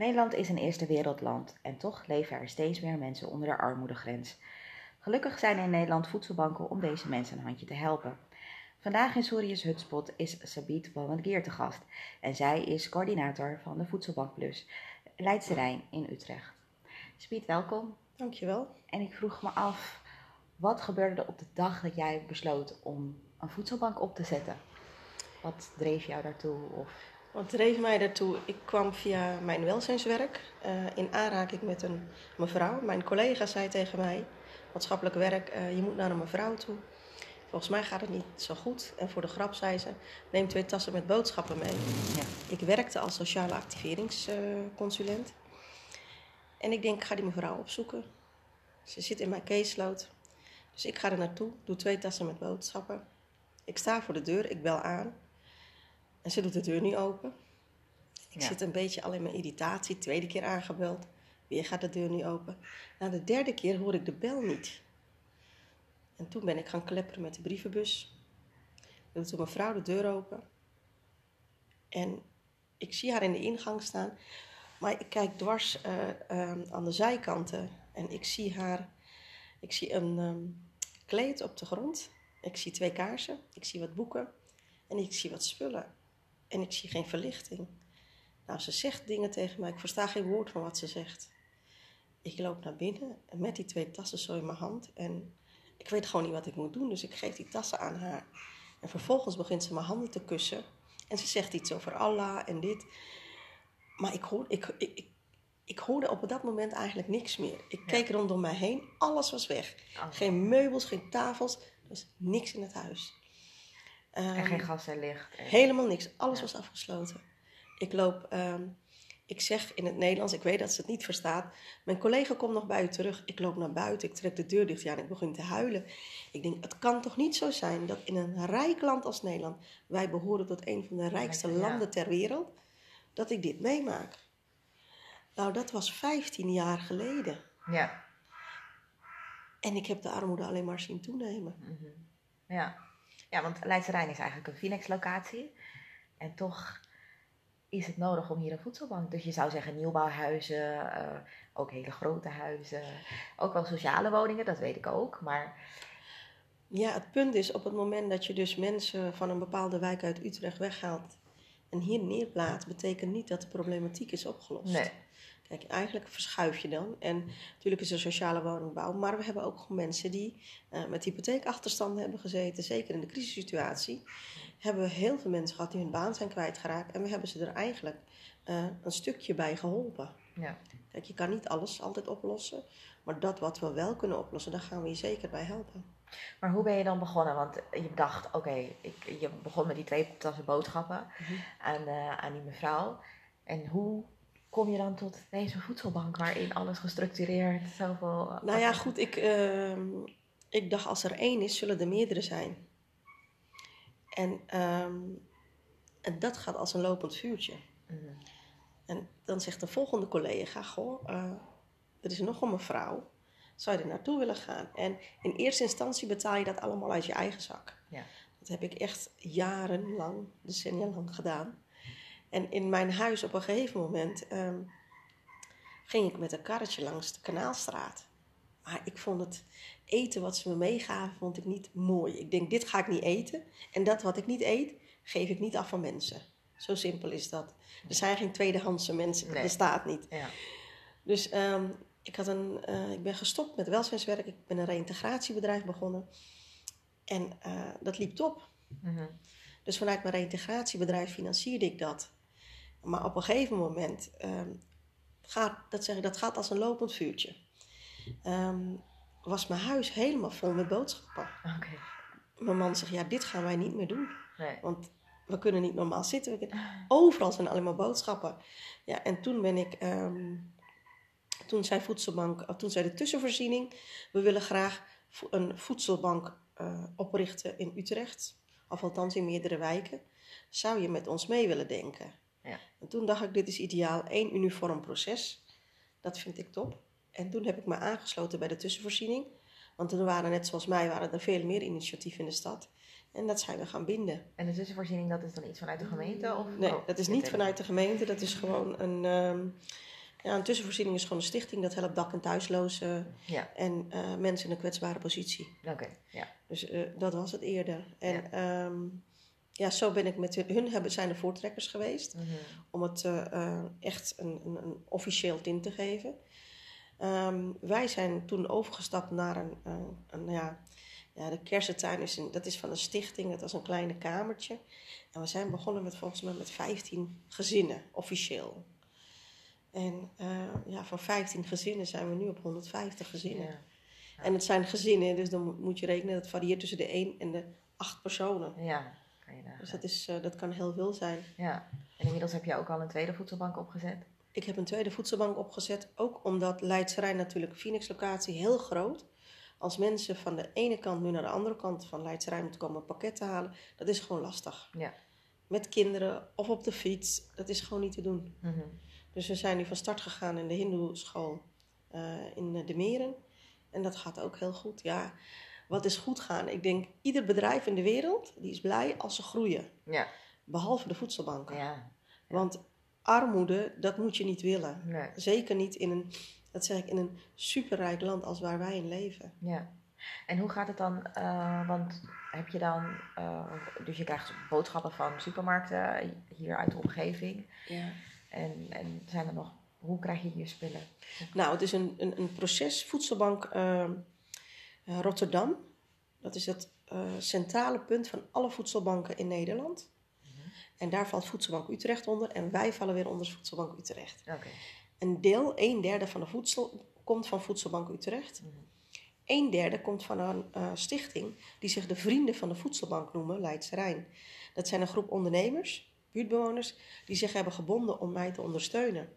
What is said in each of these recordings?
Nederland is een eerste wereldland en toch leven er steeds meer mensen onder de armoedegrens. Gelukkig zijn er in Nederland voedselbanken om deze mensen een handje te helpen. Vandaag in Sorius Hutspot is Sabit Ballengeer te gast en zij is coördinator van de Voedselbank Plus Leidse Rijn in Utrecht. Sabit, welkom. Dankjewel. En ik vroeg me af, wat gebeurde er op de dag dat jij besloot om een voedselbank op te zetten? Wat dreef jou daartoe? Of wat dreef mij daartoe? Ik kwam via mijn welzijnswerk uh, in aanraking met een mevrouw. Mijn collega zei tegen mij, maatschappelijk werk, uh, je moet naar een mevrouw toe. Volgens mij gaat het niet zo goed. En voor de grap zei ze, neem twee tassen met boodschappen mee. Ja. Ik werkte als sociale activeringsconsulent. en ik denk, ik ga die mevrouw opzoeken. Ze zit in mijn caseload. Dus ik ga er naartoe, doe twee tassen met boodschappen. Ik sta voor de deur, ik bel aan. En ze doet de deur niet open. Ik zit een beetje al in mijn irritatie. Tweede keer aangebeld. Weer gaat de deur niet open. Na de derde keer hoor ik de bel niet. En toen ben ik gaan klepperen met de brievenbus. Doet mijn vrouw de deur open. En ik zie haar in de ingang staan. Maar ik kijk dwars uh, aan de zijkanten. En ik zie haar... Ik zie een um, kleed op de grond. Ik zie twee kaarsen. Ik zie wat boeken. En ik zie wat spullen en ik zie geen verlichting. Nou, ze zegt dingen tegen mij, ik versta geen woord van wat ze zegt. Ik loop naar binnen met die twee tassen zo in mijn hand en ik weet gewoon niet wat ik moet doen, dus ik geef die tassen aan haar. En vervolgens begint ze mijn handen te kussen en ze zegt iets over Allah en dit. Maar ik, hoor, ik, ik, ik, hoorde op dat moment eigenlijk niks meer. Ik keek rondom mij heen, alles was weg. Oh. Geen meubels, geen tafels, er was niks in het huis en geen ehm, gas en licht? Helemaal niks. Alles was afgesloten. Ik loop, ehm, ik zeg in het Nederlands, ik weet dat ze het niet verstaat. Mijn collega komt nog bij u terug. Ik loop naar buiten, ik trek de deur dicht. Ja, en ik begin te huilen. Ik denk, het kan toch niet zo zijn dat in een rijk land als Nederland, wij behoren tot een van de rijkste landen ter wereld, dat ik dit meemaak. Nou, dat was 15 jaar geleden. Ja. En ik heb de armoede alleen maar zien toenemen. Mhm. Ja. Ja, want Leidse Rijn is eigenlijk een Phoenix-locatie. En toch is het nodig om hier een voedselbank. Dus je zou zeggen nieuwbouwhuizen, uh, ook hele grote huizen. Ook wel sociale woningen, dat weet ik ook. Maar... Ja, het punt is op het moment dat je dus mensen van een bepaalde wijk uit Utrecht weghaalt en hier neerplaatst, betekent niet dat de problematiek is opgelost. Nee. Kijk, eigenlijk verschuif je dan. En natuurlijk is er sociale woningbouw, maar we hebben ook mensen die uh, met hypotheekachterstanden hebben gezeten, zeker in de crisissituatie. Hebben we heel veel mensen gehad die hun baan zijn kwijtgeraakt en we hebben ze er eigenlijk uh, een stukje bij geholpen. Ja. Kijk, je kan niet alles altijd oplossen, maar dat wat we wel kunnen oplossen, daar gaan we je zeker bij helpen. Maar hoe ben je dan begonnen? Want je dacht, oké, je begon met die twee tassen boodschappen mm aan, uh, aan die mevrouw. En hoe kom je dan tot deze voedselbank waarin alles gestructureerd, zoveel... Nou ja, goed, ik, uh, ik dacht als er één is, zullen er meerdere zijn. En, um, en dat gaat als een lopend vuurtje. Mhm. En dan zegt de volgende collega, goh, uh, er is nog een mevrouw, zou je er naartoe willen gaan? En in eerste instantie betaal je dat allemaal uit je eigen zak. Ja. Dat heb ik echt jarenlang, decennia lang gedaan. En in mijn huis op een gegeven moment um, ging ik met een karretje langs de Kanaalstraat. Maar ik vond het eten wat ze me meegaven, vond ik niet mooi. Ik denk, dit ga ik niet eten. En dat wat ik niet eet, geef ik niet af van mensen. Zo simpel is dat. Er zijn geen tweedehandse mensen, dat bestaat niet. Ja. Dus um, ik, had een, uh, ik ben gestopt met welzijnswerk. Ik ben een reïntegratiebedrijf begonnen. En uh, dat liep top. Mm -hmm. Dus vanuit mijn reïntegratiebedrijf financierde ik dat. Maar op een gegeven moment um, gaat, dat, zeg ik, dat gaat als een lopend vuurtje. Um, was mijn huis helemaal vol met boodschappen. Okay. Mijn man zegt, ja, dit gaan wij niet meer doen. Nee. Want we kunnen niet normaal zitten. Overal zijn alleen maar boodschappen. Ja, en toen ben ik... Um, toen zei Voedselbank, toen zei de tussenvoorziening... we willen graag een voedselbank uh, oprichten in Utrecht. Of althans in meerdere wijken. Zou je met ons mee willen denken? Ja. En toen dacht ik, dit is ideaal, één uniform proces. Dat vind ik top. En toen heb ik me aangesloten bij de tussenvoorziening. Want er waren net zoals mij waren er veel meer initiatieven in de stad. En dat zijn we gaan binden. En de tussenvoorziening, dat is dan iets vanuit de gemeente? Of? Nee, Oh, dat is niet vanuit de gemeente. Dat is gewoon een... ehm, ja, een tussenvoorziening is gewoon een stichting. Dat helpt dak- en thuislozen Ja, en eh, mensen in een kwetsbare positie. oké. Ja. Dus eh, dat was het eerder. En Ja. ja, ja zo ben ik met hun... Hun hebben, zijn de voortrekkers geweest. Mhm. om het eh, eh, echt een, een, een officieel tint te geven. Ehm, wij zijn toen overgestapt naar een, een ja, ja, de kersentuin is een, dat is van een stichting, dat was een kleine kamertje. En we zijn begonnen met volgens mij met 15 gezinnen, officieel. En eh, ja, van 15 gezinnen zijn we nu op 150 gezinnen. Ja. En het zijn gezinnen, dus dan moet- moet je rekenen, dat varieert tussen de 1 en de 8 personen. ja, Dus dat, is, eh, dat kan heel veel zijn. Ja. En inmiddels heb je ook al een tweede voedselbank opgezet? Ik heb een tweede voedselbank opgezet, ook omdat Leidse Rijn natuurlijk, Phoenix locatie, heel groot. Als mensen van de ene kant nu naar de andere kant van Leidse Rijn moeten komen pakketten halen, dat is gewoon lastig. Ja. Met kinderen of op de fiets, dat is gewoon niet te doen. Mhm. Dus we zijn nu van start gegaan in de hindoeschool eh in de Meren. En dat gaat ook heel goed. Ja, wat is goed gaan? Ik denk, ieder bedrijf in de wereld, die is blij als ze groeien. Ja. Behalve de voedselbanken. Ja. Want armoede, dat moet je niet willen. Nee. Zeker niet in een, dat zeg ik, in een superrijk land als waar wij in leven. Ja. En hoe gaat het dan? eh, want heb je dan, eh, dus je krijgt boodschappen van supermarkten hier uit de omgeving. Ja. En, en zijn er nog, hoe krijg je hier spullen? Nou, het is een, een, een proces. Voedselbank eh, Rotterdam. Dat is het eh, centrale punt van alle voedselbanken in Nederland. En daar valt Voedselbank Utrecht onder. En wij vallen weer onder Voedselbank Utrecht. Een deel, een derde van de voedsel, komt van Voedselbank Utrecht. Mhm. Een derde komt van een eh, stichting die zich de Vrienden van de Voedselbank noemen, Leidse Rijn. Dat zijn een groep ondernemers, buurtbewoners, die zich hebben gebonden om mij te ondersteunen.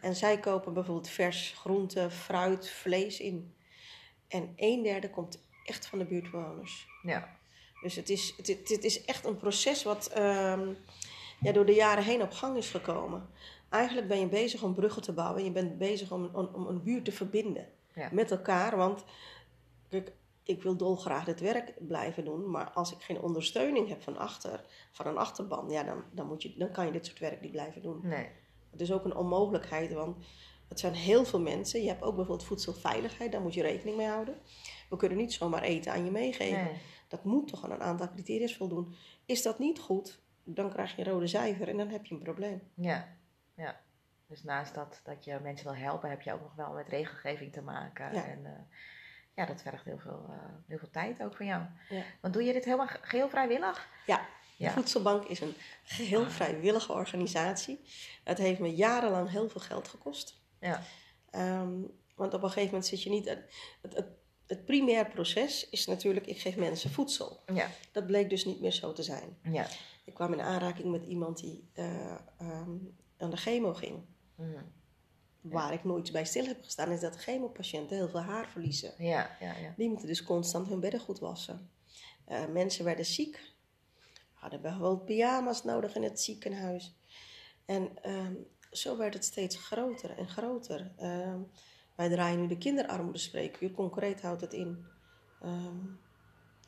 En zij kopen bijvoorbeeld vers groente, fruit, vlees in. En een derde komt echt van de buurtbewoners. Ja. Dus het is, het, is echt een proces wat ehm, ja, door de jaren heen op gang is gekomen. Eigenlijk ben je bezig om bruggen te bouwen. Je bent bezig om, om, om een buurt te verbinden Ja. met elkaar. Want kijk, ik wil dolgraag dit werk blijven doen. Maar als ik geen ondersteuning heb van achter, van een achterban, ja, dan, dan, moet je, dan kan je dit soort werk niet blijven doen. Nee. Het is ook een onmogelijkheid, want het zijn heel veel mensen. Je hebt ook bijvoorbeeld voedselveiligheid, daar moet je rekening mee houden. We kunnen niet zomaar eten aan je meegeven. Nee. Dat moet toch aan een aantal criteria voldoen. Is dat niet goed, dan krijg je een rode cijfer en dan heb je een probleem. Ja. Ja. Dus naast dat, dat je mensen wil helpen, heb je ook nog wel met regelgeving te maken. Ja. En eh, ja, dat vergt heel veel, eh, heel veel tijd ook van jou. Ja. Want doe je dit helemaal ge- geheel vrijwillig? Ja, de Ja. Voedselbank is een geheel vrijwillige organisatie. Het heeft me jarenlang heel veel geld gekost. Ja. Ehm, want op een gegeven moment zit je niet... Het, het, het primair proces is natuurlijk, ik geef mensen voedsel. Ja. Dat bleek dus niet meer zo te zijn. Ja. Ik kwam in aanraking met iemand die eh, ehm, aan de chemo ging. Mhm. Waar ik nooit bij stil heb gestaan, is dat chemopatiënten heel veel haar verliezen. Ja, ja, ja. Die moeten dus constant hun bedden goed wassen. Eh, mensen werden ziek, hadden bijvoorbeeld pyjama's nodig in het ziekenhuis. En ehm, zo werd het steeds groter en groter. Ehm, wij draaien nu de kinderarmoede spreekuur. Concreet houdt het in. ehm,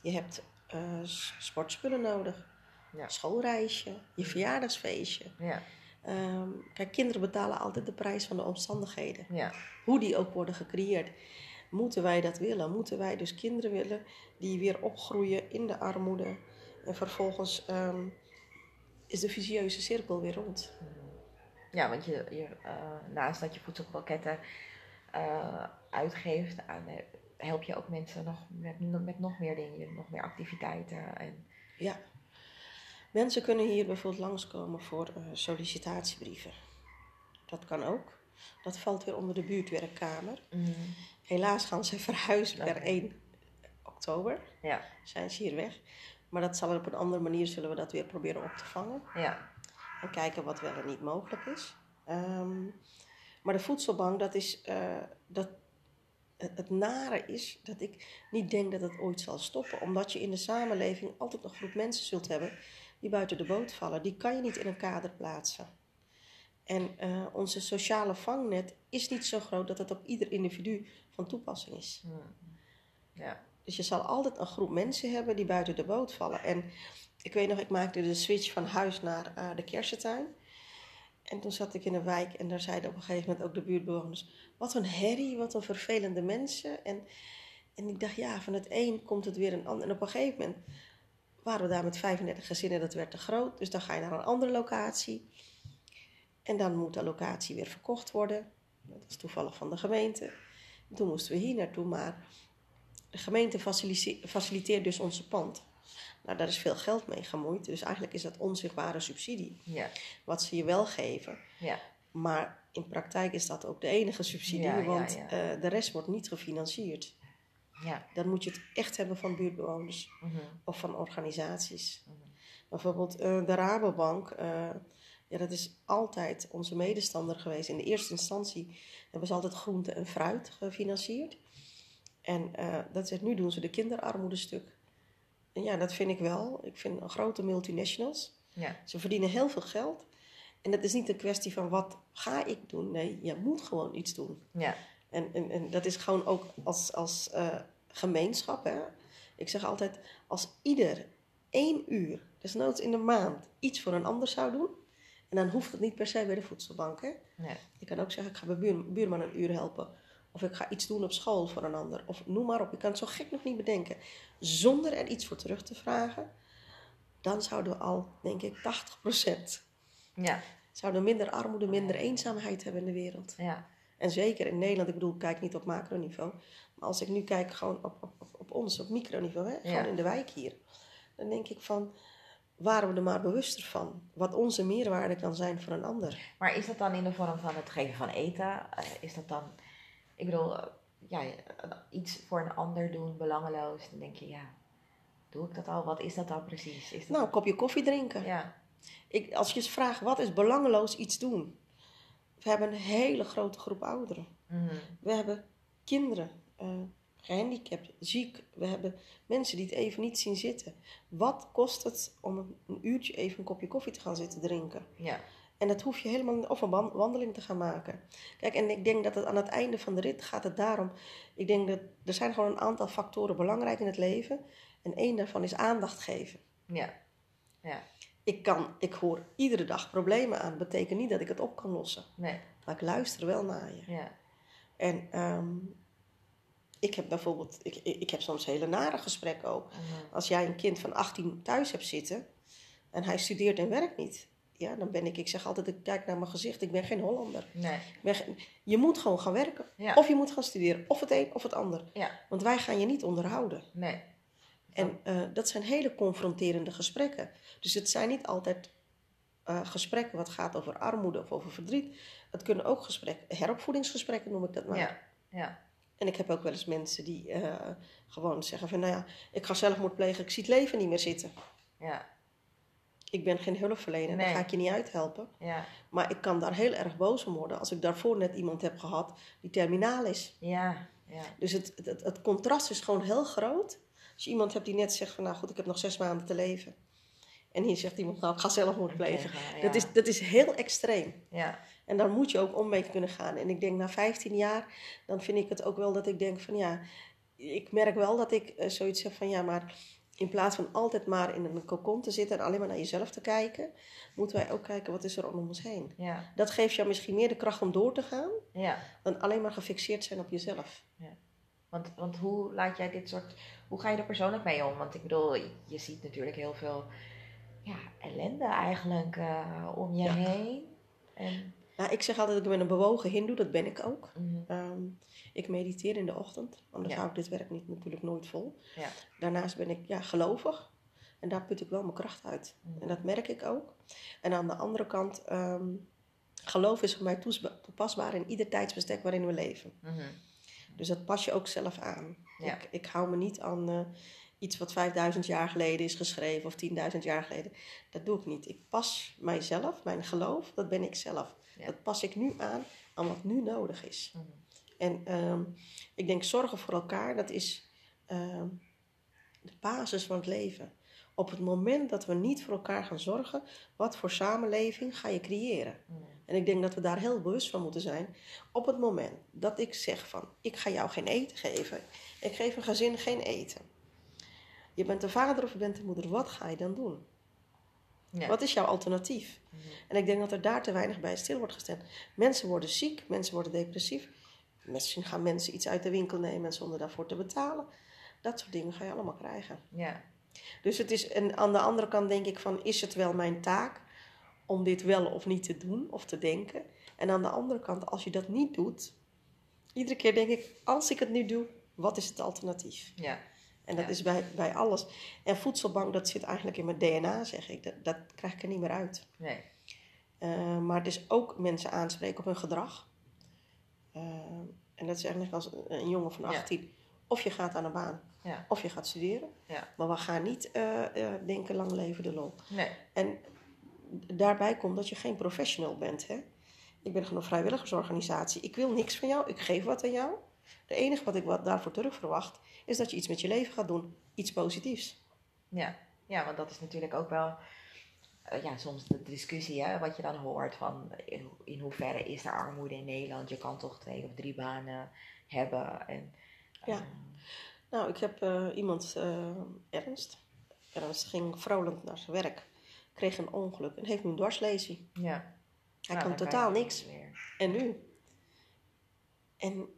je hebt eh, sportspullen nodig, Ja. schoolreisje, je verjaardagsfeestje. Ja. Ehm, kijk, kinderen betalen altijd de prijs van de omstandigheden. Ja. Hoe die ook worden gecreëerd. Moeten wij dat willen? Moeten wij dus kinderen willen die weer opgroeien in de armoede? En vervolgens is de visieuze cirkel weer rond. Ja, want je, je, eh, naast dat je voedselpakketten eh, uitgeeft, aan, eh, help je ook mensen nog met, met nog meer dingen, nog meer activiteiten. En, Ja. Mensen kunnen hier bijvoorbeeld langskomen voor sollicitatiebrieven. Dat kan ook. Dat valt weer onder de buurtwerkkamer. Helaas gaan ze verhuizen per Oké. 1 oktober. Ja, Zijn ze hier weg. Maar dat zal op een andere manier zullen we dat weer proberen op te vangen. ja, En kijken wat wel en niet mogelijk is. Ehm, maar de voedselbank, dat is. eh, dat, het, nare is dat ik niet denk dat het ooit zal stoppen. Omdat je in de samenleving altijd een groep mensen zult hebben die buiten de boot vallen. Die kan je niet in een kader plaatsen. En eh, onze sociale vangnet is niet zo groot dat het op ieder individu van toepassing is. Hm. Ja. Dus je zal altijd een groep mensen hebben die buiten de boot vallen. En ik weet nog, ik maakte de switch van huis naar uh, de kersentuin. En toen zat ik in een wijk en daar zeiden op een gegeven moment ook de buurtbewoners: Wat een herrie, wat een vervelende mensen. En, en ik dacht, ja, van het een komt het weer een ander. En op een gegeven moment waren we daar met 35 gezinnen, dat werd te groot. Dus dan ga je naar een andere locatie. En dan moet de locatie weer verkocht worden. Dat is toevallig van de gemeente. En toen moesten we hier naartoe, maar de gemeente faciliteert dus onze pand. Nou, daar is veel geld mee gemoeid. Dus eigenlijk is dat onzichtbare subsidie. Ja. Wat ze je wel geven. Ja. Maar in praktijk is dat ook de enige subsidie, Ja, want eh, de rest wordt niet gefinancierd. Ja. Dan moet je het echt hebben van buurtbewoners Mhm. of van organisaties. Mhm. Bijvoorbeeld eh, de Rabobank, eh, ja, dat is altijd onze medestander geweest. In de eerste instantie hebben ze altijd groente en fruit gefinancierd. En dat is, nu doen ze de kinderarmoedestuk. En ja, dat vind ik wel. Ik vind grote multinationals. Ja. Ze verdienen heel veel geld. En dat is niet een kwestie van wat ga ik doen. Nee, je moet gewoon iets doen. Ja. En, en, en dat is gewoon ook als, als eh, gemeenschap. Hè? Ik zeg altijd, als ieder één uur, desnoods in de maand, iets voor een ander zou doen. En dan hoeft het niet per se bij de voedselbank. Hè? Nee. Je kan ook zeggen, ik ga buur, buurman een uur helpen. Of ik ga iets doen op school voor een ander. Of noem maar op, je kan het zo gek nog niet bedenken. Zonder er iets voor terug te vragen. Dan zouden we al, denk ik, 80% Ja. zouden minder armoede, minder eenzaamheid hebben in de wereld. Ja. En zeker in Nederland, ik bedoel, ik kijk niet op macroniveau. Maar als ik nu kijk gewoon op, op, op, ons, op microniveau, hè? gewoon Ja. in de wijk hier. Dan denk ik van, waren we er maar bewuster van. Wat onze meerwaarde kan zijn voor een ander. Maar is dat dan in de vorm van het geven van eten? Eh, is dat dan, ik bedoel, eh, ja, iets voor een ander doen, belangeloos? Dan denk je, ja, doe ik dat al? Wat is dat dan precies? Is dat Nou, een kopje koffie drinken. ja. Ik, als je eens vraagt, wat is belangeloos iets doen? We hebben een hele grote groep ouderen. Mhm. We hebben kinderen, eh, gehandicapt, ziek. We hebben mensen die het even niet zien zitten. Wat kost het om een, een uurtje even een kopje koffie te gaan zitten drinken? Ja. En dat hoef je helemaal of een wan- wandeling te gaan maken. Kijk, en ik denk dat het aan het einde van de rit gaat het daarom. Ik denk dat er zijn gewoon een aantal factoren belangrijk in het leven. En één daarvan is aandacht geven. Ja. Ja. Ik, kan, ik hoor iedere dag problemen aan. Dat betekent niet dat ik het op kan lossen. Nee. Maar ik luister wel naar je. Ja. En ehm, ik heb bijvoorbeeld, ik, ik ik heb soms hele nare gesprekken ook. Mhm. Als jij een kind van 18 thuis hebt zitten en hij studeert en werkt niet. Ja, dan ben ik, ik zeg altijd, ik kijk naar mijn gezicht, ik ben geen Hollander. Nee. Ik ben geen- je moet gewoon gaan werken. Ja. Of je moet gaan studeren, of het een of het ander. Ja. Want wij gaan je niet onderhouden. Nee. En eh, dat zijn hele confronterende gesprekken. Dus het zijn niet altijd eh, gesprekken wat gaat over armoede of over verdriet. Het kunnen ook gesprekken, heropvoedingsgesprekken noem ik dat maar. Ja. Ja. En ik heb ook wel eens mensen die eh, gewoon zeggen van, nou ja, ik ga zelfmoord plegen, ik zie het leven niet meer zitten. Ja. Ik ben geen hulpverlener, Nee. dan ga ik je niet uithelpen. Ja. Maar ik kan daar heel erg boos om worden als ik daarvoor net iemand heb gehad die terminaal is. Ja. Ja. Dus het, het, het, contrast is gewoon heel groot. Als je iemand hebt die net zegt van, nou goed, ik heb nog zes maanden te leven. En hier zegt iemand, nou ik ga zelfmoord plegen. Ja. Dat, is, dat is heel extreem. Ja. En dan moet je ook om mee kunnen gaan. En ik denk na 15 jaar, dan vind ik het ook wel dat ik denk van ja, ik merk wel dat ik eh, zoiets heb van ja, maar in plaats van altijd maar in een cocon te zitten en alleen maar naar jezelf te kijken, moeten wij ook kijken wat is er om ons heen. Ja. Dat geeft jou misschien meer de kracht om door te gaan Ja. dan alleen maar gefixeerd zijn op jezelf. Want, want hoe laat jij dit soort. Hoe ga je er persoonlijk mee om? Want ik bedoel, je ziet natuurlijk heel veel ja, ellende eigenlijk eh, om je Ja. heen. En, Nou, ik zeg altijd, ik ben een bewogen hindoe, dat ben ik ook. Mhm. Ehm, ik mediteer in de ochtend, anders Ja. hou ik dit werk niet, natuurlijk nooit vol. Ja. Daarnaast ben ik ja, gelovig en daar put ik wel mijn kracht uit. Mhm. En dat merk ik ook. En aan de andere kant, ehm, geloof is voor mij toepasbaar in ieder tijdsbestek waarin we leven. Mhm. Dus dat pas je ook zelf aan. Ja. Ik, ik hou me niet aan eh, iets wat 5000 jaar geleden is geschreven of 10.000 jaar geleden. Dat doe ik niet. Ik pas mijzelf, mijn geloof, dat ben ik zelf. Ja. Dat pas ik nu aan aan wat nu nodig is. Mhm. En ehm, ik denk zorgen voor elkaar, dat is ehm, de basis van het leven. Op het moment dat we niet voor elkaar gaan zorgen, wat voor samenleving ga je creëren? Mhm. En En ik denk dat we daar heel bewust van moeten zijn. Op het moment dat ik zeg van, ik ga jou geen eten geven. Ik geef een gezin geen eten. Je bent de vader of je bent de moeder. Wat ga je dan doen? Wat is jouw alternatief? En ik denk dat er daar te weinig bij stil wordt gestaan. Mensen worden ziek, mensen worden depressief. Misschien gaan mensen iets uit de winkel nemen zonder daarvoor te betalen. Dat soort dingen ga je allemaal krijgen. Ja. Dus het is, en aan de andere kant denk ik van, is het wel mijn taak om dit wel of niet te doen of te denken? En aan de andere kant, als je dat niet doet, iedere keer denk ik, als ik het nu doe, wat is het alternatief? Ja. En dat Ja. is bij, bij alles. En voedselbank, dat zit eigenlijk in mijn DNA, zeg ik. Dat, dat krijg ik er niet meer uit. Nee. Eh, maar het is ook mensen aanspreken op hun gedrag. Eh, en dat is eigenlijk als een, jongen van Ja. 18. Of je gaat aan een baan, Ja. of je gaat studeren. Ja. Maar we gaan niet eh, denken lang leven de lol. Nee. En daarbij komt dat je geen professional bent. Hè? Ik ben gewoon een vrijwilligersorganisatie. Ik wil niks van jou, ik geef wat aan jou. Het enige wat ik wat daarvoor terug verwacht, is dat je iets met je leven gaat doen. Iets positiefs. Ja. ja, want dat is natuurlijk ook wel eh, ja, soms de discussie hè, wat je dan hoort van in, in hoeverre is er armoede in Nederland. Je kan toch twee of drie banen hebben. En, Ja. ehm, Nou, ik heb eh, iemand, eh, Ernst. Ernst ging vrolijk naar zijn werk. Kreeg een ongeluk en heeft nu een dwarslesie. ja. Hij Nou, kan totaal niks. Weer. En nu? En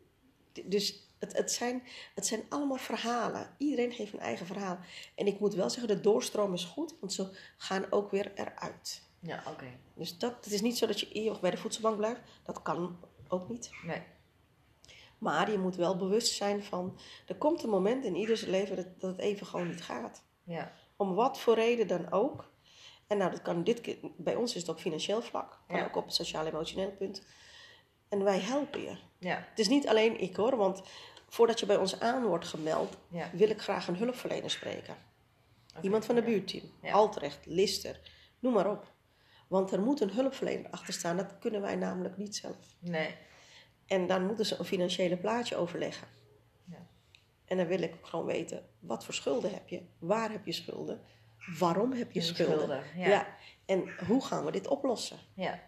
dus het, het, zijn, het zijn allemaal verhalen. Iedereen heeft een eigen verhaal. En ik moet wel zeggen, de doorstroom is goed, want ze gaan ook weer eruit. Ja, oké. Dus dat, het is niet zo dat je eeuwig bij de voedselbank blijft. Dat kan ook niet. Nee. Maar je moet wel bewust zijn van... Er komt een moment in ieders leven dat, dat het even gewoon niet gaat. Ja. Om wat voor reden dan ook. En nou, dat kan dit keer... Bij ons is het op financieel vlak. Kan Ja. ook op sociaal-emotioneel punt. En wij helpen je. Ja. Het is niet alleen ik hoor, want voordat je bij ons aan wordt gemeld, Ja. wil ik graag een hulpverlener spreken. Iemand van de Ja. buurtteam, Ja. Altrecht, Lister, noem maar op. Want er moet een hulpverlener achter staan, dat kunnen wij namelijk niet zelf. Nee. En dan moeten ze een financiële plaatje overleggen. Ja. En dan wil ik gewoon weten, wat voor schulden heb je? Waar heb je schulden? Waarom heb je schulden? schulden, ja. En hoe gaan we dit oplossen? Ja.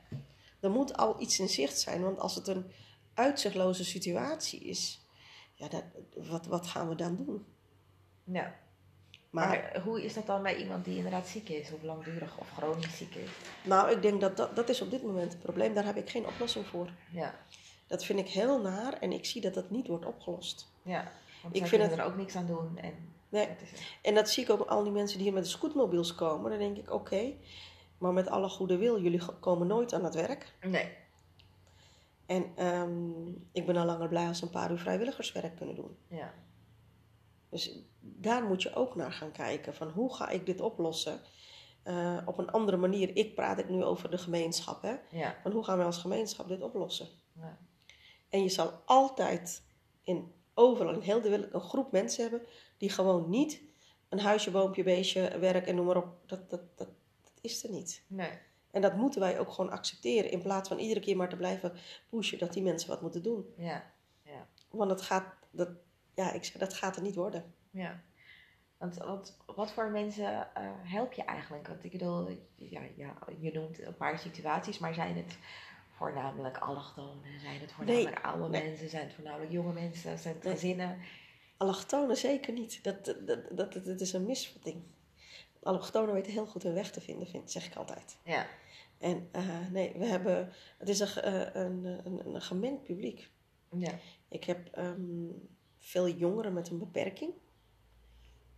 Er moet al iets in zicht zijn, want als het een uitzichtloze situatie is, ja, dat, wat, wat gaan we dan doen? Ja. Maar, Maar hoe is dat dan bij iemand die inderdaad ziek is, of langdurig of chronisch ziek is? nou, ik denk dat, dat dat is op dit moment het probleem. Daar heb ik geen oplossing voor. Ja. Dat vind ik heel naar en ik zie dat dat niet wordt opgelost. Ja. Want Ik vind er ook niks aan doen. En Nee. En dat zie ik ook al die mensen die hier met de scootmobiels komen. Dan denk ik, oké, maar met alle goede wil, jullie komen nooit aan het werk. nee. En ehm, ik ben al langer blij als een paar uur vrijwilligerswerk kunnen doen. Ja. Dus daar moet je ook naar gaan kijken. Van hoe ga ik dit oplossen? Eh, op een andere manier. Ik praat het nu over de gemeenschap. Hè? Ja. Van hoe gaan we als gemeenschap dit oplossen? Ja. En je zal altijd in overal in heel de wereld een groep mensen hebben die gewoon niet een huisje, boompje, beestje, werk en noem maar op. Dat, dat, dat, dat is er niet. Nee. En dat moeten wij ook gewoon accepteren. In plaats van iedere keer maar te blijven pushen dat die mensen wat moeten doen. Ja. Ja. Want dat gaat, dat, ja, ik zeg, dat gaat er niet worden. Ja. Want wat, wat voor mensen eh, help je eigenlijk? Want ik bedoel, ja, ja, je noemt een paar situaties, maar zijn het voornamelijk allochtonen? Zijn het voornamelijk oude nee. mensen? Zijn het voornamelijk jonge mensen? Zijn het Nee. gezinnen? Allochtonen zeker niet. Dat, dat, dat, dat, dat is een misvatting. Allochtonen weten heel goed hun weg te vinden, vind, zeg ik altijd. Ja. En eh, nee, we hebben, het is een, eh, een, een, een gemengd publiek. Ja. Ik heb ehm, veel jongeren met een beperking.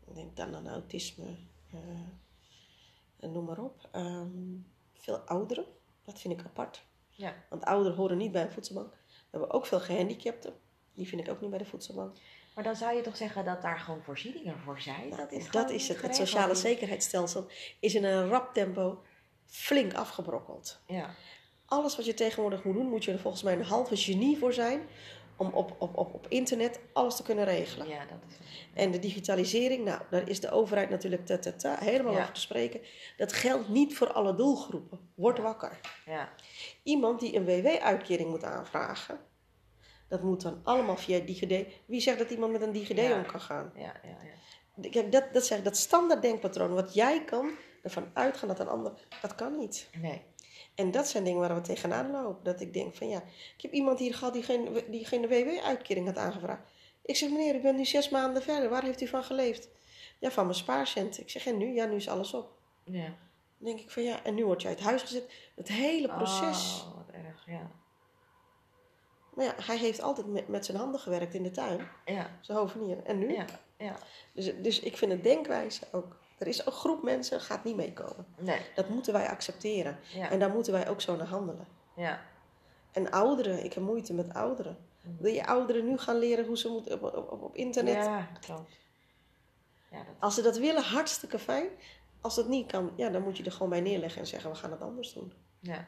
Ik denk dan aan autisme, eh, noem maar op. Ehm, veel ouderen, dat vind ik apart. Ja. Want ouderen horen niet bij een voedselbank. We hebben ook veel gehandicapten. Die vind ik ook niet bij de voedselbank. Maar dan zou je toch zeggen dat daar gewoon voorzieningen voor zijn? Dat is, dat is het. Het sociale zekerheidsstelsel is in een rap tempo flink afgebrokkeld. Ja. Alles wat je tegenwoordig moet doen, moet je er volgens mij een halve genie voor zijn. Om op, op, op, op internet alles te kunnen regelen. ja, dat is En de digitalisering, nou, daar is de overheid natuurlijk ta, ta, ta, helemaal Ja. over te spreken. Dat geldt niet voor alle doelgroepen. Word wakker. Ja. Iemand die een WW-uitkering moet aanvragen, dat moet dan allemaal via DigiD. Wie zegt dat iemand met een DigiD om kan gaan? Ja, ja, ja. Kijk, dat, dat, zeg, dat standaard denkpatroon, wat jij kan, ervan uitgaan dat een ander, dat kan niet. Nee. En dat zijn dingen waar we tegenaan lopen. Dat ik denk van ja, ik heb iemand hier gehad die geen, die geen WW-uitkering had aangevraagd. Ik zeg, meneer, u bent nu zes maanden verder. Waar heeft u van geleefd? Ja, van mijn spaarcent. Ik zeg, en nu? Ja, nu is alles op. Ja. Dan denk ik van ja, en nu word je uit huis gezet. Het hele proces. Oh, wat erg, ja. Maar ja, hij heeft altijd met, met zijn handen gewerkt in de tuin. Ja, Zijn hovenier. En nu? ja, ja. Dus, dus ik vind het denkwijze ook. Er is een groep mensen gaat niet meekomen. Nee, Dat moeten wij accepteren. ja, En daar moeten wij ook zo naar handelen. ja. En ouderen, ik heb moeite met ouderen. Wil je ouderen nu gaan leren hoe ze moeten op, op, op, op internet? Ja, klopt. Ja, dat, Als ze dat willen, hartstikke fijn. Als dat niet kan, ja, dan moet je er gewoon bij neerleggen en zeggen: we gaan het anders doen. ja.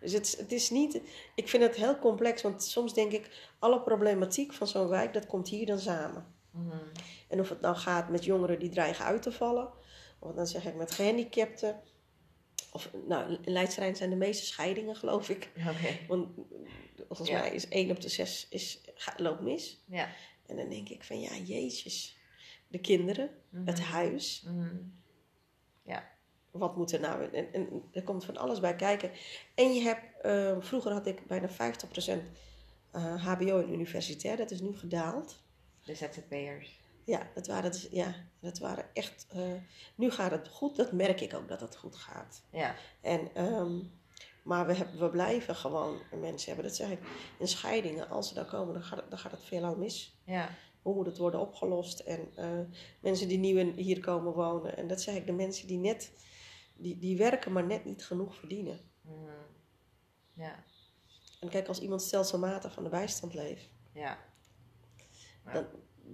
Dus het, het is niet, ik vind het heel complex, want soms denk ik: alle problematiek van zo'n wijk, dat komt hier dan samen. Mhm. En of het nou gaat met jongeren die dreigen uit te vallen, of dan zeg ik met gehandicapten. Of, nou, in Leidsterrein zijn de meeste scheidingen, geloof ik. Oké. Want volgens Ja. mij is één op de zes is, ga- loopt mis. Ja. En dan denk ik van ja, jeetjes. De kinderen, het Mhm. huis. Mhm. Wat moet er nou? En, en er komt van alles bij kijken. En je hebt, eh, vroeger had ik bijna 50% eh HBO en universitair. Dat is nu gedaald. De ZZP'ers. Ja, dat waren, dus- ja, dat waren echt. eh, nu gaat het goed. Dat merk ik ook dat het goed gaat. Ja, En, ehm, maar we, hebben, we blijven gewoon mensen hebben. Dat zeg ik. In scheidingen, als ze daar komen, dan gaat het, dan gaat het veelal mis. ja, Hoe moet het worden opgelost? En eh, mensen die nieuw hier komen wonen. En dat zeg ik, de mensen die net, die, die werken maar net niet genoeg verdienen. Mhm. ja, En kijk, als iemand stelselmatig van de bijstand leeft, ja.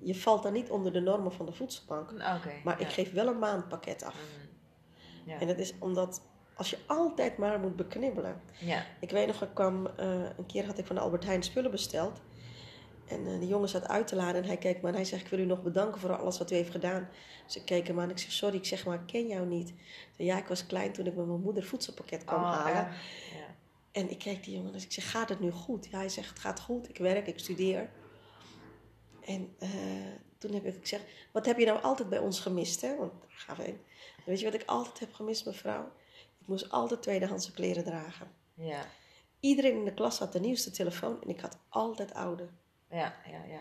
Je valt dan niet onder de normen van de voedselbank. Maar ja. ik geef wel een maandpakket af. Mhm. Ja. En dat is omdat, als je altijd maar moet beknibbelen. Ja, Ik weet nog, ik kwam, eh, een keer had ik van de Albert Heijn spullen besteld. En eh, die jongen zat uit te laden en hij keek me aan. Hij zegt, ik wil u nog bedanken voor alles wat u heeft gedaan. Dus ik keek hem aan en ik zeg, sorry, ik zeg maar, ik ken jou niet. Zei, ja, ik was klein toen ik met mijn moeder voedselpakket kwam Oh, halen. En ik keek die jongen en ik zeg, gaat het nu goed? Ja, hij zegt, het gaat goed. Ik werk, ik studeer. En eh, toen heb ik gezegd, wat heb je nou altijd bij ons gemist? Hè? Want ik ga even heen. Weet je wat ik altijd heb gemist, mevrouw? Ik moest altijd tweedehandse kleren dragen. Ja, Iedereen in de klas had de nieuwste telefoon en ik had altijd oude. ja, ja, ja.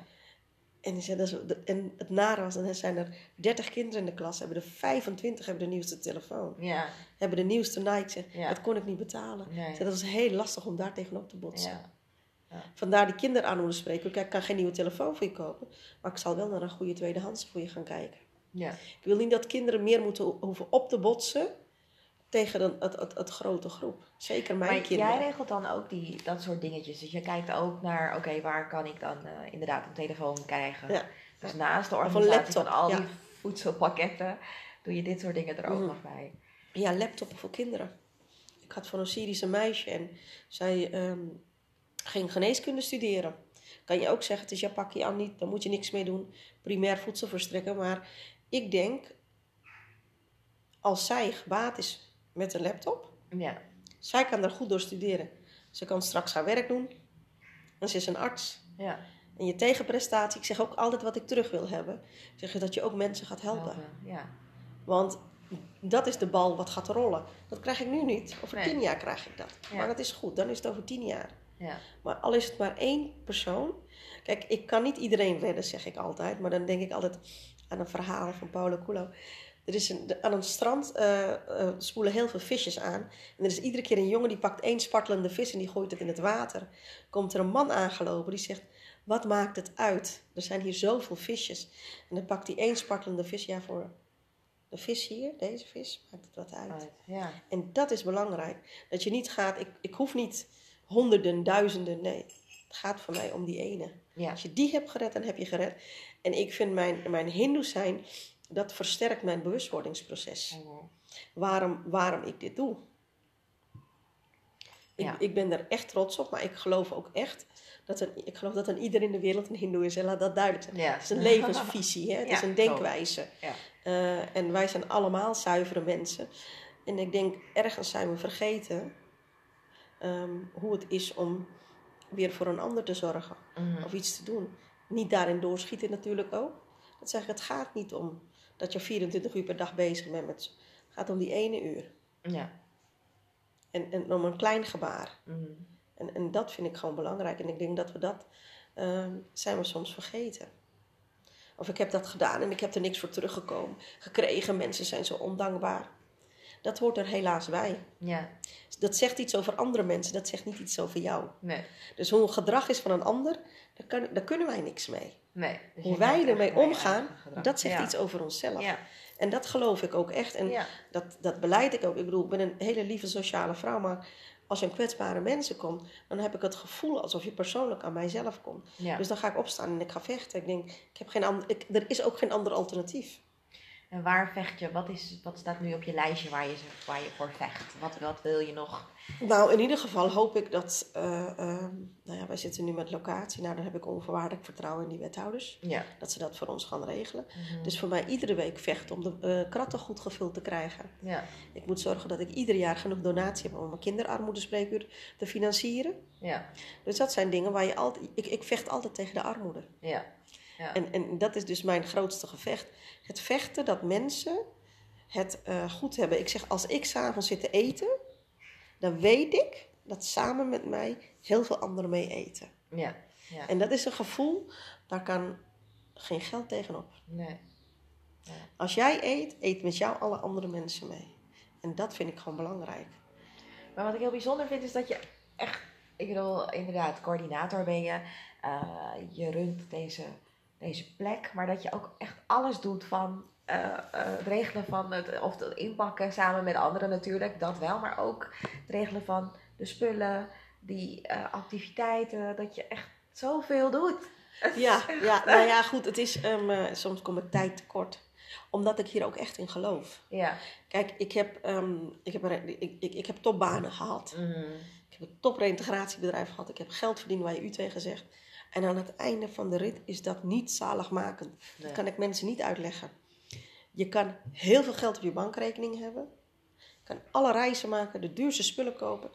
En, die zei, dat is- en het nare was, dan zijn er 30 kinderen in de klas, hebben er 25 hebben de nieuwste telefoon. Ja, Hebben de nieuwste Nike. Ja. Dat kon ik niet betalen. Nee. Zei, dat was heel lastig om daar tegenop te botsen. ja. Vandaar die kinderarmoede spreken. Kijk, ik kan geen nieuwe telefoon voor je kopen. Maar ik zal wel naar een goede tweedehands voor je gaan kijken. Ja, Ik wil niet dat kinderen meer moeten ho- hoeven op te botsen tegen een, het, het, het grote groep. Zeker mijn maar kinderen. jij regelt dan ook die, dat soort dingetjes. Dus je kijkt ook naar, oké, waar kan ik dan eh, inderdaad een telefoon krijgen? Ja. Dus naast de organisatie laptop, van al ja. die voedselpakketten, doe je dit soort dingen er ook Mhm. nog bij. Ja, laptoppen voor kinderen. Ik had van een Syrische meisje en zij ehm, ging geneeskunde studeren. Kan je ook zeggen, het is jouw pakje aan niet, daar moet je niks mee doen. Primair voedsel verstrekken. Maar ik denk, als zij gebaat is met een laptop, Ja, zij kan daar goed door studeren. Ze kan straks haar werk doen. En ze is een arts. ja. En je tegenprestatie, ik zeg ook altijd wat ik terug wil hebben. Zeg je dat je ook mensen gaat helpen. helpen. Ja, Want dat is de bal wat gaat rollen. Dat krijg ik nu niet. Over Nee. tien jaar krijg ik dat. Ja. Maar dat is goed, dan is het over tien jaar. Ja, Maar al is het maar één persoon. Kijk, ik kan niet iedereen redden, zeg ik altijd. Maar dan denk ik altijd aan een verhaal van Paulo Coelho. Er is een, aan een strand eh, eh, spoelen heel veel visjes aan. En er is iedere keer een jongen die pakt één spartelende vis en die gooit het in het water. Komt er een man aangelopen die zegt: Wat maakt het uit? Er zijn hier zoveel visjes. En dan pakt hij één spartelende vis. Ja, voor de vis hier, deze vis, maakt het wat uit. uit. Ja, En dat is belangrijk. Dat je niet gaat, ik, ik hoef niet honderden, duizenden, nee. Het gaat voor mij om die ene. ja, Als je die hebt gered, dan heb je gered. En ik vind mijn, mijn hindoe zijn, dat versterkt mijn bewustwordingsproces. Mhm. Waarom, waarom ik dit doe. Ik, Ja. ik ben er echt trots op, maar ik geloof ook echt dat een, ik geloof dat een ieder in de wereld een hindoe is. En laat dat duidelijk zijn. Ja. Het is een levensvisie, hè? het Ja, is een denkwijze. Eh, en wij zijn allemaal zuivere mensen. En ik denk, ergens zijn we vergeten ehm, hoe het is om weer voor een ander te zorgen. Mhm. Of iets te doen. Niet daarin doorschieten natuurlijk ook. Dat zeg ik, het gaat niet om dat je 24 uur per dag bezig bent met... Het gaat om die ene uur. ja, En, en om een klein gebaar. Mhm. En, en dat vind ik gewoon belangrijk. En ik denk dat we dat ehm, zijn we soms vergeten. Of ik heb dat gedaan en ik heb er niks voor teruggekomen. Gekregen, mensen zijn zo ondankbaar. Dat hoort er helaas bij. Ja, Dat zegt iets over andere mensen, dat zegt niet iets over jou. nee. Dus hoe een gedrag is van een ander, daar, kan, daar kunnen wij niks mee. nee. Dus Hoe wij ermee omgaan, dat zegt Ja. iets over onszelf. Ja, En dat geloof ik ook echt. En ja. dat, dat beleid ik ook. Ik bedoel, ik ben een hele lieve sociale vrouw, maar als je aan kwetsbare mensen komt, dan heb ik het gevoel alsof je persoonlijk aan mijzelf komt. ja. Dus dan ga ik opstaan en ik ga vechten. Ik denk, ik heb geen ander, ik, er is ook geen ander alternatief. En waar vecht je? Wat, is, wat staat nu op je lijstje waar je, waar je voor vecht? Wat, wat wil je nog? Nou, in ieder geval hoop ik dat, eh, ehm, nou ja, wij zitten nu met locatie. Nou, dan heb ik onvoorwaardelijk vertrouwen in die wethouders. Ja. Dat ze dat voor ons gaan regelen. Mhm. Dus voor mij iedere week vechten om de eh, kratten goed gevuld te krijgen. Ja, Ik moet zorgen dat ik ieder jaar genoeg donatie heb om mijn kinderarmoedespreekuur te financieren. ja, Dus dat zijn dingen waar je altijd... Ik, ik vecht altijd tegen de armoede. ja. Ja. En, en dat is dus mijn grootste gevecht. Het vechten dat mensen het eh, goed hebben. Ik zeg, als ik s'avonds zit te eten, dan weet ik dat samen met mij heel veel anderen mee eten. ja. ja. En dat is een gevoel, daar kan geen geld tegenop. Nee. Als jij eet, eet met jou alle andere mensen mee. En dat vind ik gewoon belangrijk. Maar wat ik heel bijzonder vind is dat je echt, ik bedoel, inderdaad, coördinator ben je. eh, je runt deze, deze plek, maar dat je ook echt alles doet van eh, eh, het regelen van het, of het inpakken samen met anderen natuurlijk, dat wel, maar ook het regelen van de spullen, die eh, activiteiten, dat je echt zoveel doet. Ja, ja, nou ja, goed, het is, ehm, eh, soms kom ik tijd tekort. Omdat ik hier ook echt in geloof. Ja. Kijk, ik heb, ehm, ik heb, ik, ik, ik heb topbanen gehad. Mhm. Ik heb een topreintegratiebedrijf gehad. Ik heb geld verdiend waar je u tegen zegt. En aan het einde van de rit is dat niet zaligmakend. Nee. Dat kan ik mensen niet uitleggen. Je kan heel veel geld op je bankrekening hebben. Je kan alle reizen maken, de duurste spullen kopen.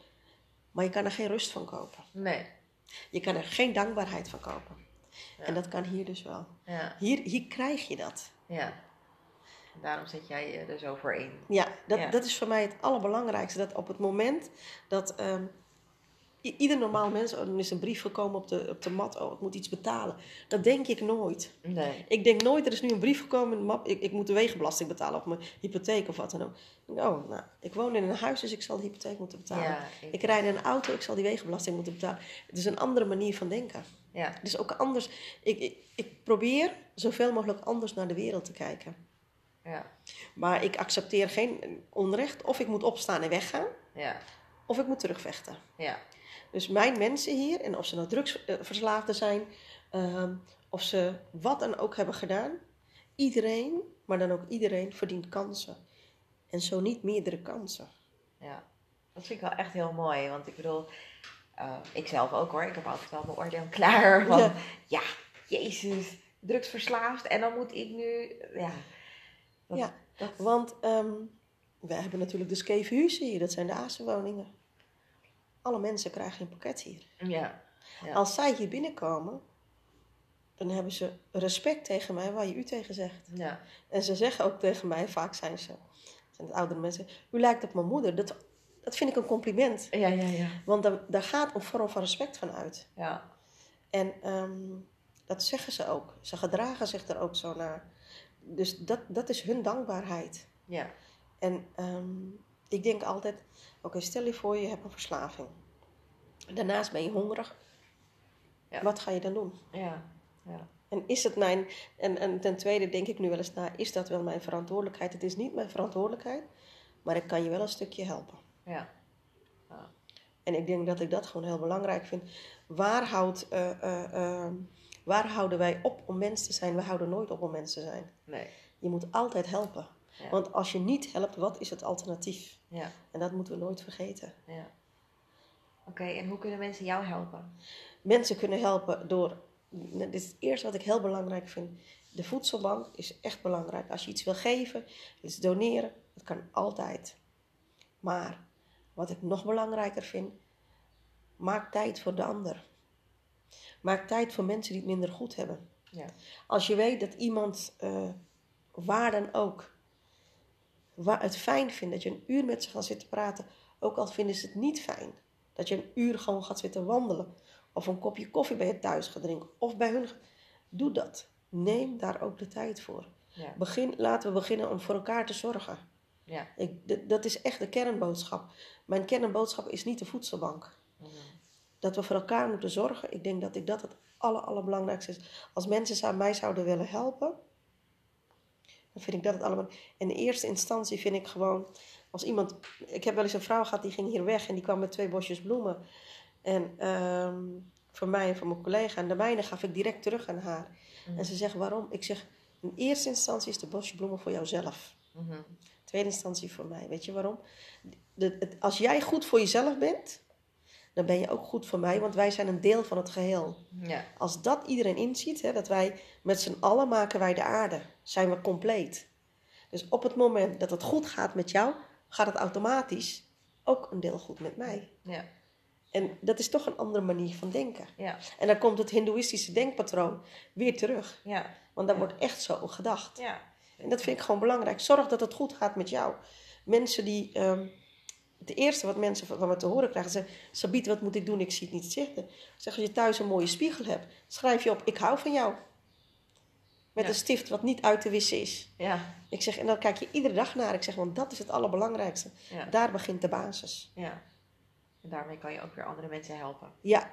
Maar je kan er geen rust van kopen. Nee. Je kan er geen dankbaarheid van kopen. Ja. En dat kan hier dus wel. Ja. Hier, hier krijg je dat. Ja. Daarom zet jij je er zo voor in. Ja, dat, Ja. dat is voor mij het allerbelangrijkste. Dat op het moment dat ehm, ieder normaal mens, oh, er is een brief gekomen op de, op de mat, oh, ik moet iets betalen. Dat denk ik nooit. Nee. Ik denk nooit, er is nu een brief gekomen in de map, ik, ik moet de wegenbelasting betalen of mijn hypotheek of wat dan ook. Ik Oh, nou, ik woon in een huis, dus ik zal de hypotheek moeten betalen. Ja, Ik rijd in een auto, ik zal die wegenbelasting moeten betalen. Het is een andere manier van denken. ja, Het is ook anders. Ik, ik, ik probeer zoveel mogelijk anders naar de wereld te kijken. ja, Maar ik accepteer geen onrecht. Of ik moet opstaan en weggaan, ja, of ik moet terugvechten. ja, Dus mijn mensen hier, en of ze nou drugsverslaafden zijn, ehm, of ze wat dan ook hebben gedaan, iedereen, maar dan ook iedereen, verdient kansen. En zo niet meerdere kansen. ja. Dat vind ik wel echt heel mooi. Want ik bedoel, eh, ik zelf ook hoor. Ik heb altijd wel mijn oordeel klaar. Van, ja. Ja. jezus, drugsverslaafd. En dan moet ik nu, ja. Dat, Ja. dat- Want ehm wij hebben natuurlijk de skeve huizen hier, dat zijn de ASE-woningen. Alle mensen krijgen een pakket hier. ja, Ja. Als zij hier binnenkomen, dan hebben ze respect tegen mij waar je u tegen zegt. ja, En ze zeggen ook tegen mij, vaak zijn ze, zijn het oudere mensen, u lijkt op mijn moeder. Dat, dat vind ik een compliment. ja, ja, ja. Want daar, daar gaat een vorm van respect van uit. ja. En ehm, dat zeggen ze ook. Ze gedragen zich er ook zo naar. Dus dat, dat is hun dankbaarheid. ja. En ehm, ik denk altijd, oké, stel je voor je hebt een verslaving. Daarnaast ben je hongerig. Ja. Wat ga je dan doen? ja. ja. En is het mijn, en, en ten tweede denk ik nu wel eens na, is dat wel mijn verantwoordelijkheid? Het is niet mijn verantwoordelijkheid, maar ik kan je wel een stukje helpen. ja. En ik denk dat ik dat gewoon heel belangrijk vind. Waar, houdt, eh, eh, eh, waar houden wij op om mens te zijn? We houden nooit op om mens te zijn. Nee. Je moet altijd helpen. Ja. Want als je niet helpt, wat is het alternatief? Ja, En dat moeten we nooit vergeten. ja. Oké, en hoe kunnen mensen jou helpen? Mensen kunnen helpen door. Dit is het eerste wat ik heel belangrijk vind. De voedselbank is echt belangrijk. Als je iets wil geven, iets doneren, dat kan altijd. Maar wat ik nog belangrijker vind, maak tijd voor de ander. Maak tijd voor mensen die het minder goed hebben. Ja. Als je weet dat iemand, eh, waar dan ook, het fijn vindt dat je een uur met ze gaat zitten praten, ook al vinden ze het niet fijn. Dat je een uur gewoon gaat zitten wandelen, of een kopje koffie bij je thuis gaat drinken, of bij hun. Doe dat. Neem daar ook de tijd voor. Ja. Begin, laten we beginnen om voor elkaar te zorgen. Ja. Ik, dat is echt de kernboodschap. Mijn kernboodschap is niet de voedselbank. Mhm. Dat we voor elkaar moeten zorgen. Ik denk dat ik dat het aller, allerbelangrijkste is. Als mensen mij zouden willen helpen, dan vind ik dat het allemaal. In de eerste instantie vind ik gewoon, als iemand. Ik heb wel eens een vrouw gehad die ging hier weg en die kwam met twee bosjes bloemen. En ehm, voor mij en voor mijn collega. En de mijne gaf ik direct terug aan haar. En ze zegt waarom? Ik zeg, in eerste instantie is de bosje bloemen voor jouzelf. Mhm. Tweede instantie voor mij. Weet je waarom? De, het, als jij goed voor jezelf bent, dan ben je ook goed voor mij, want wij zijn een deel van het geheel. Ja. Als dat iedereen inziet, hè, dat wij met z'n allen maken wij de aarde, zijn we compleet. Dus op het moment dat het goed gaat met jou, gaat het automatisch ook een deel goed met mij. Ja. En dat is toch een andere manier van denken. Ja. En dan komt het hindoeïstische denkpatroon weer terug. Ja. Want daar wordt echt zo gedacht. Ja. En dat vind ik gewoon belangrijk. Zorg dat het goed gaat met jou. Mensen die. ehm, het eerste wat mensen van me te horen krijgen, zeggen: Sabiet, wat moet ik doen? Ik zie het niet zitten. Ik zeg: Als je thuis een mooie spiegel hebt, schrijf je op: Ik hou van jou. Met Ja. een stift wat niet uit te wissen is. Ja. Ik zeg: En dan kijk je iedere dag naar. Ik zeg: Want dat is het allerbelangrijkste. Ja. Daar begint de basis. Ja. En daarmee kan je ook weer andere mensen helpen. Ja,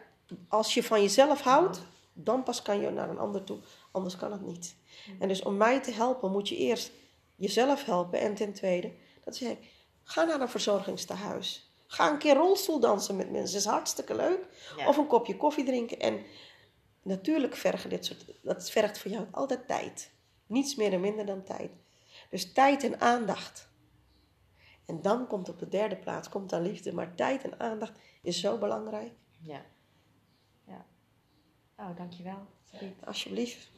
als je van jezelf houdt, dan pas kan je naar een ander toe. Anders kan het niet. En dus om mij te helpen, moet je eerst jezelf helpen. En ten tweede, dat zeg ik, ga naar een verzorgingstehuis. Ga een keer rolstoel dansen met mensen. Dat is hartstikke leuk. Ja. Of een kopje koffie drinken. En natuurlijk vergen dit soort, dat vergt voor jou altijd tijd. Niets meer en minder dan tijd. Dus tijd en aandacht. En dan komt op de derde plaats, komt dan liefde. Maar tijd en aandacht is zo belangrijk. Ja. Ja. Oh, dankjewel. Alsjeblieft.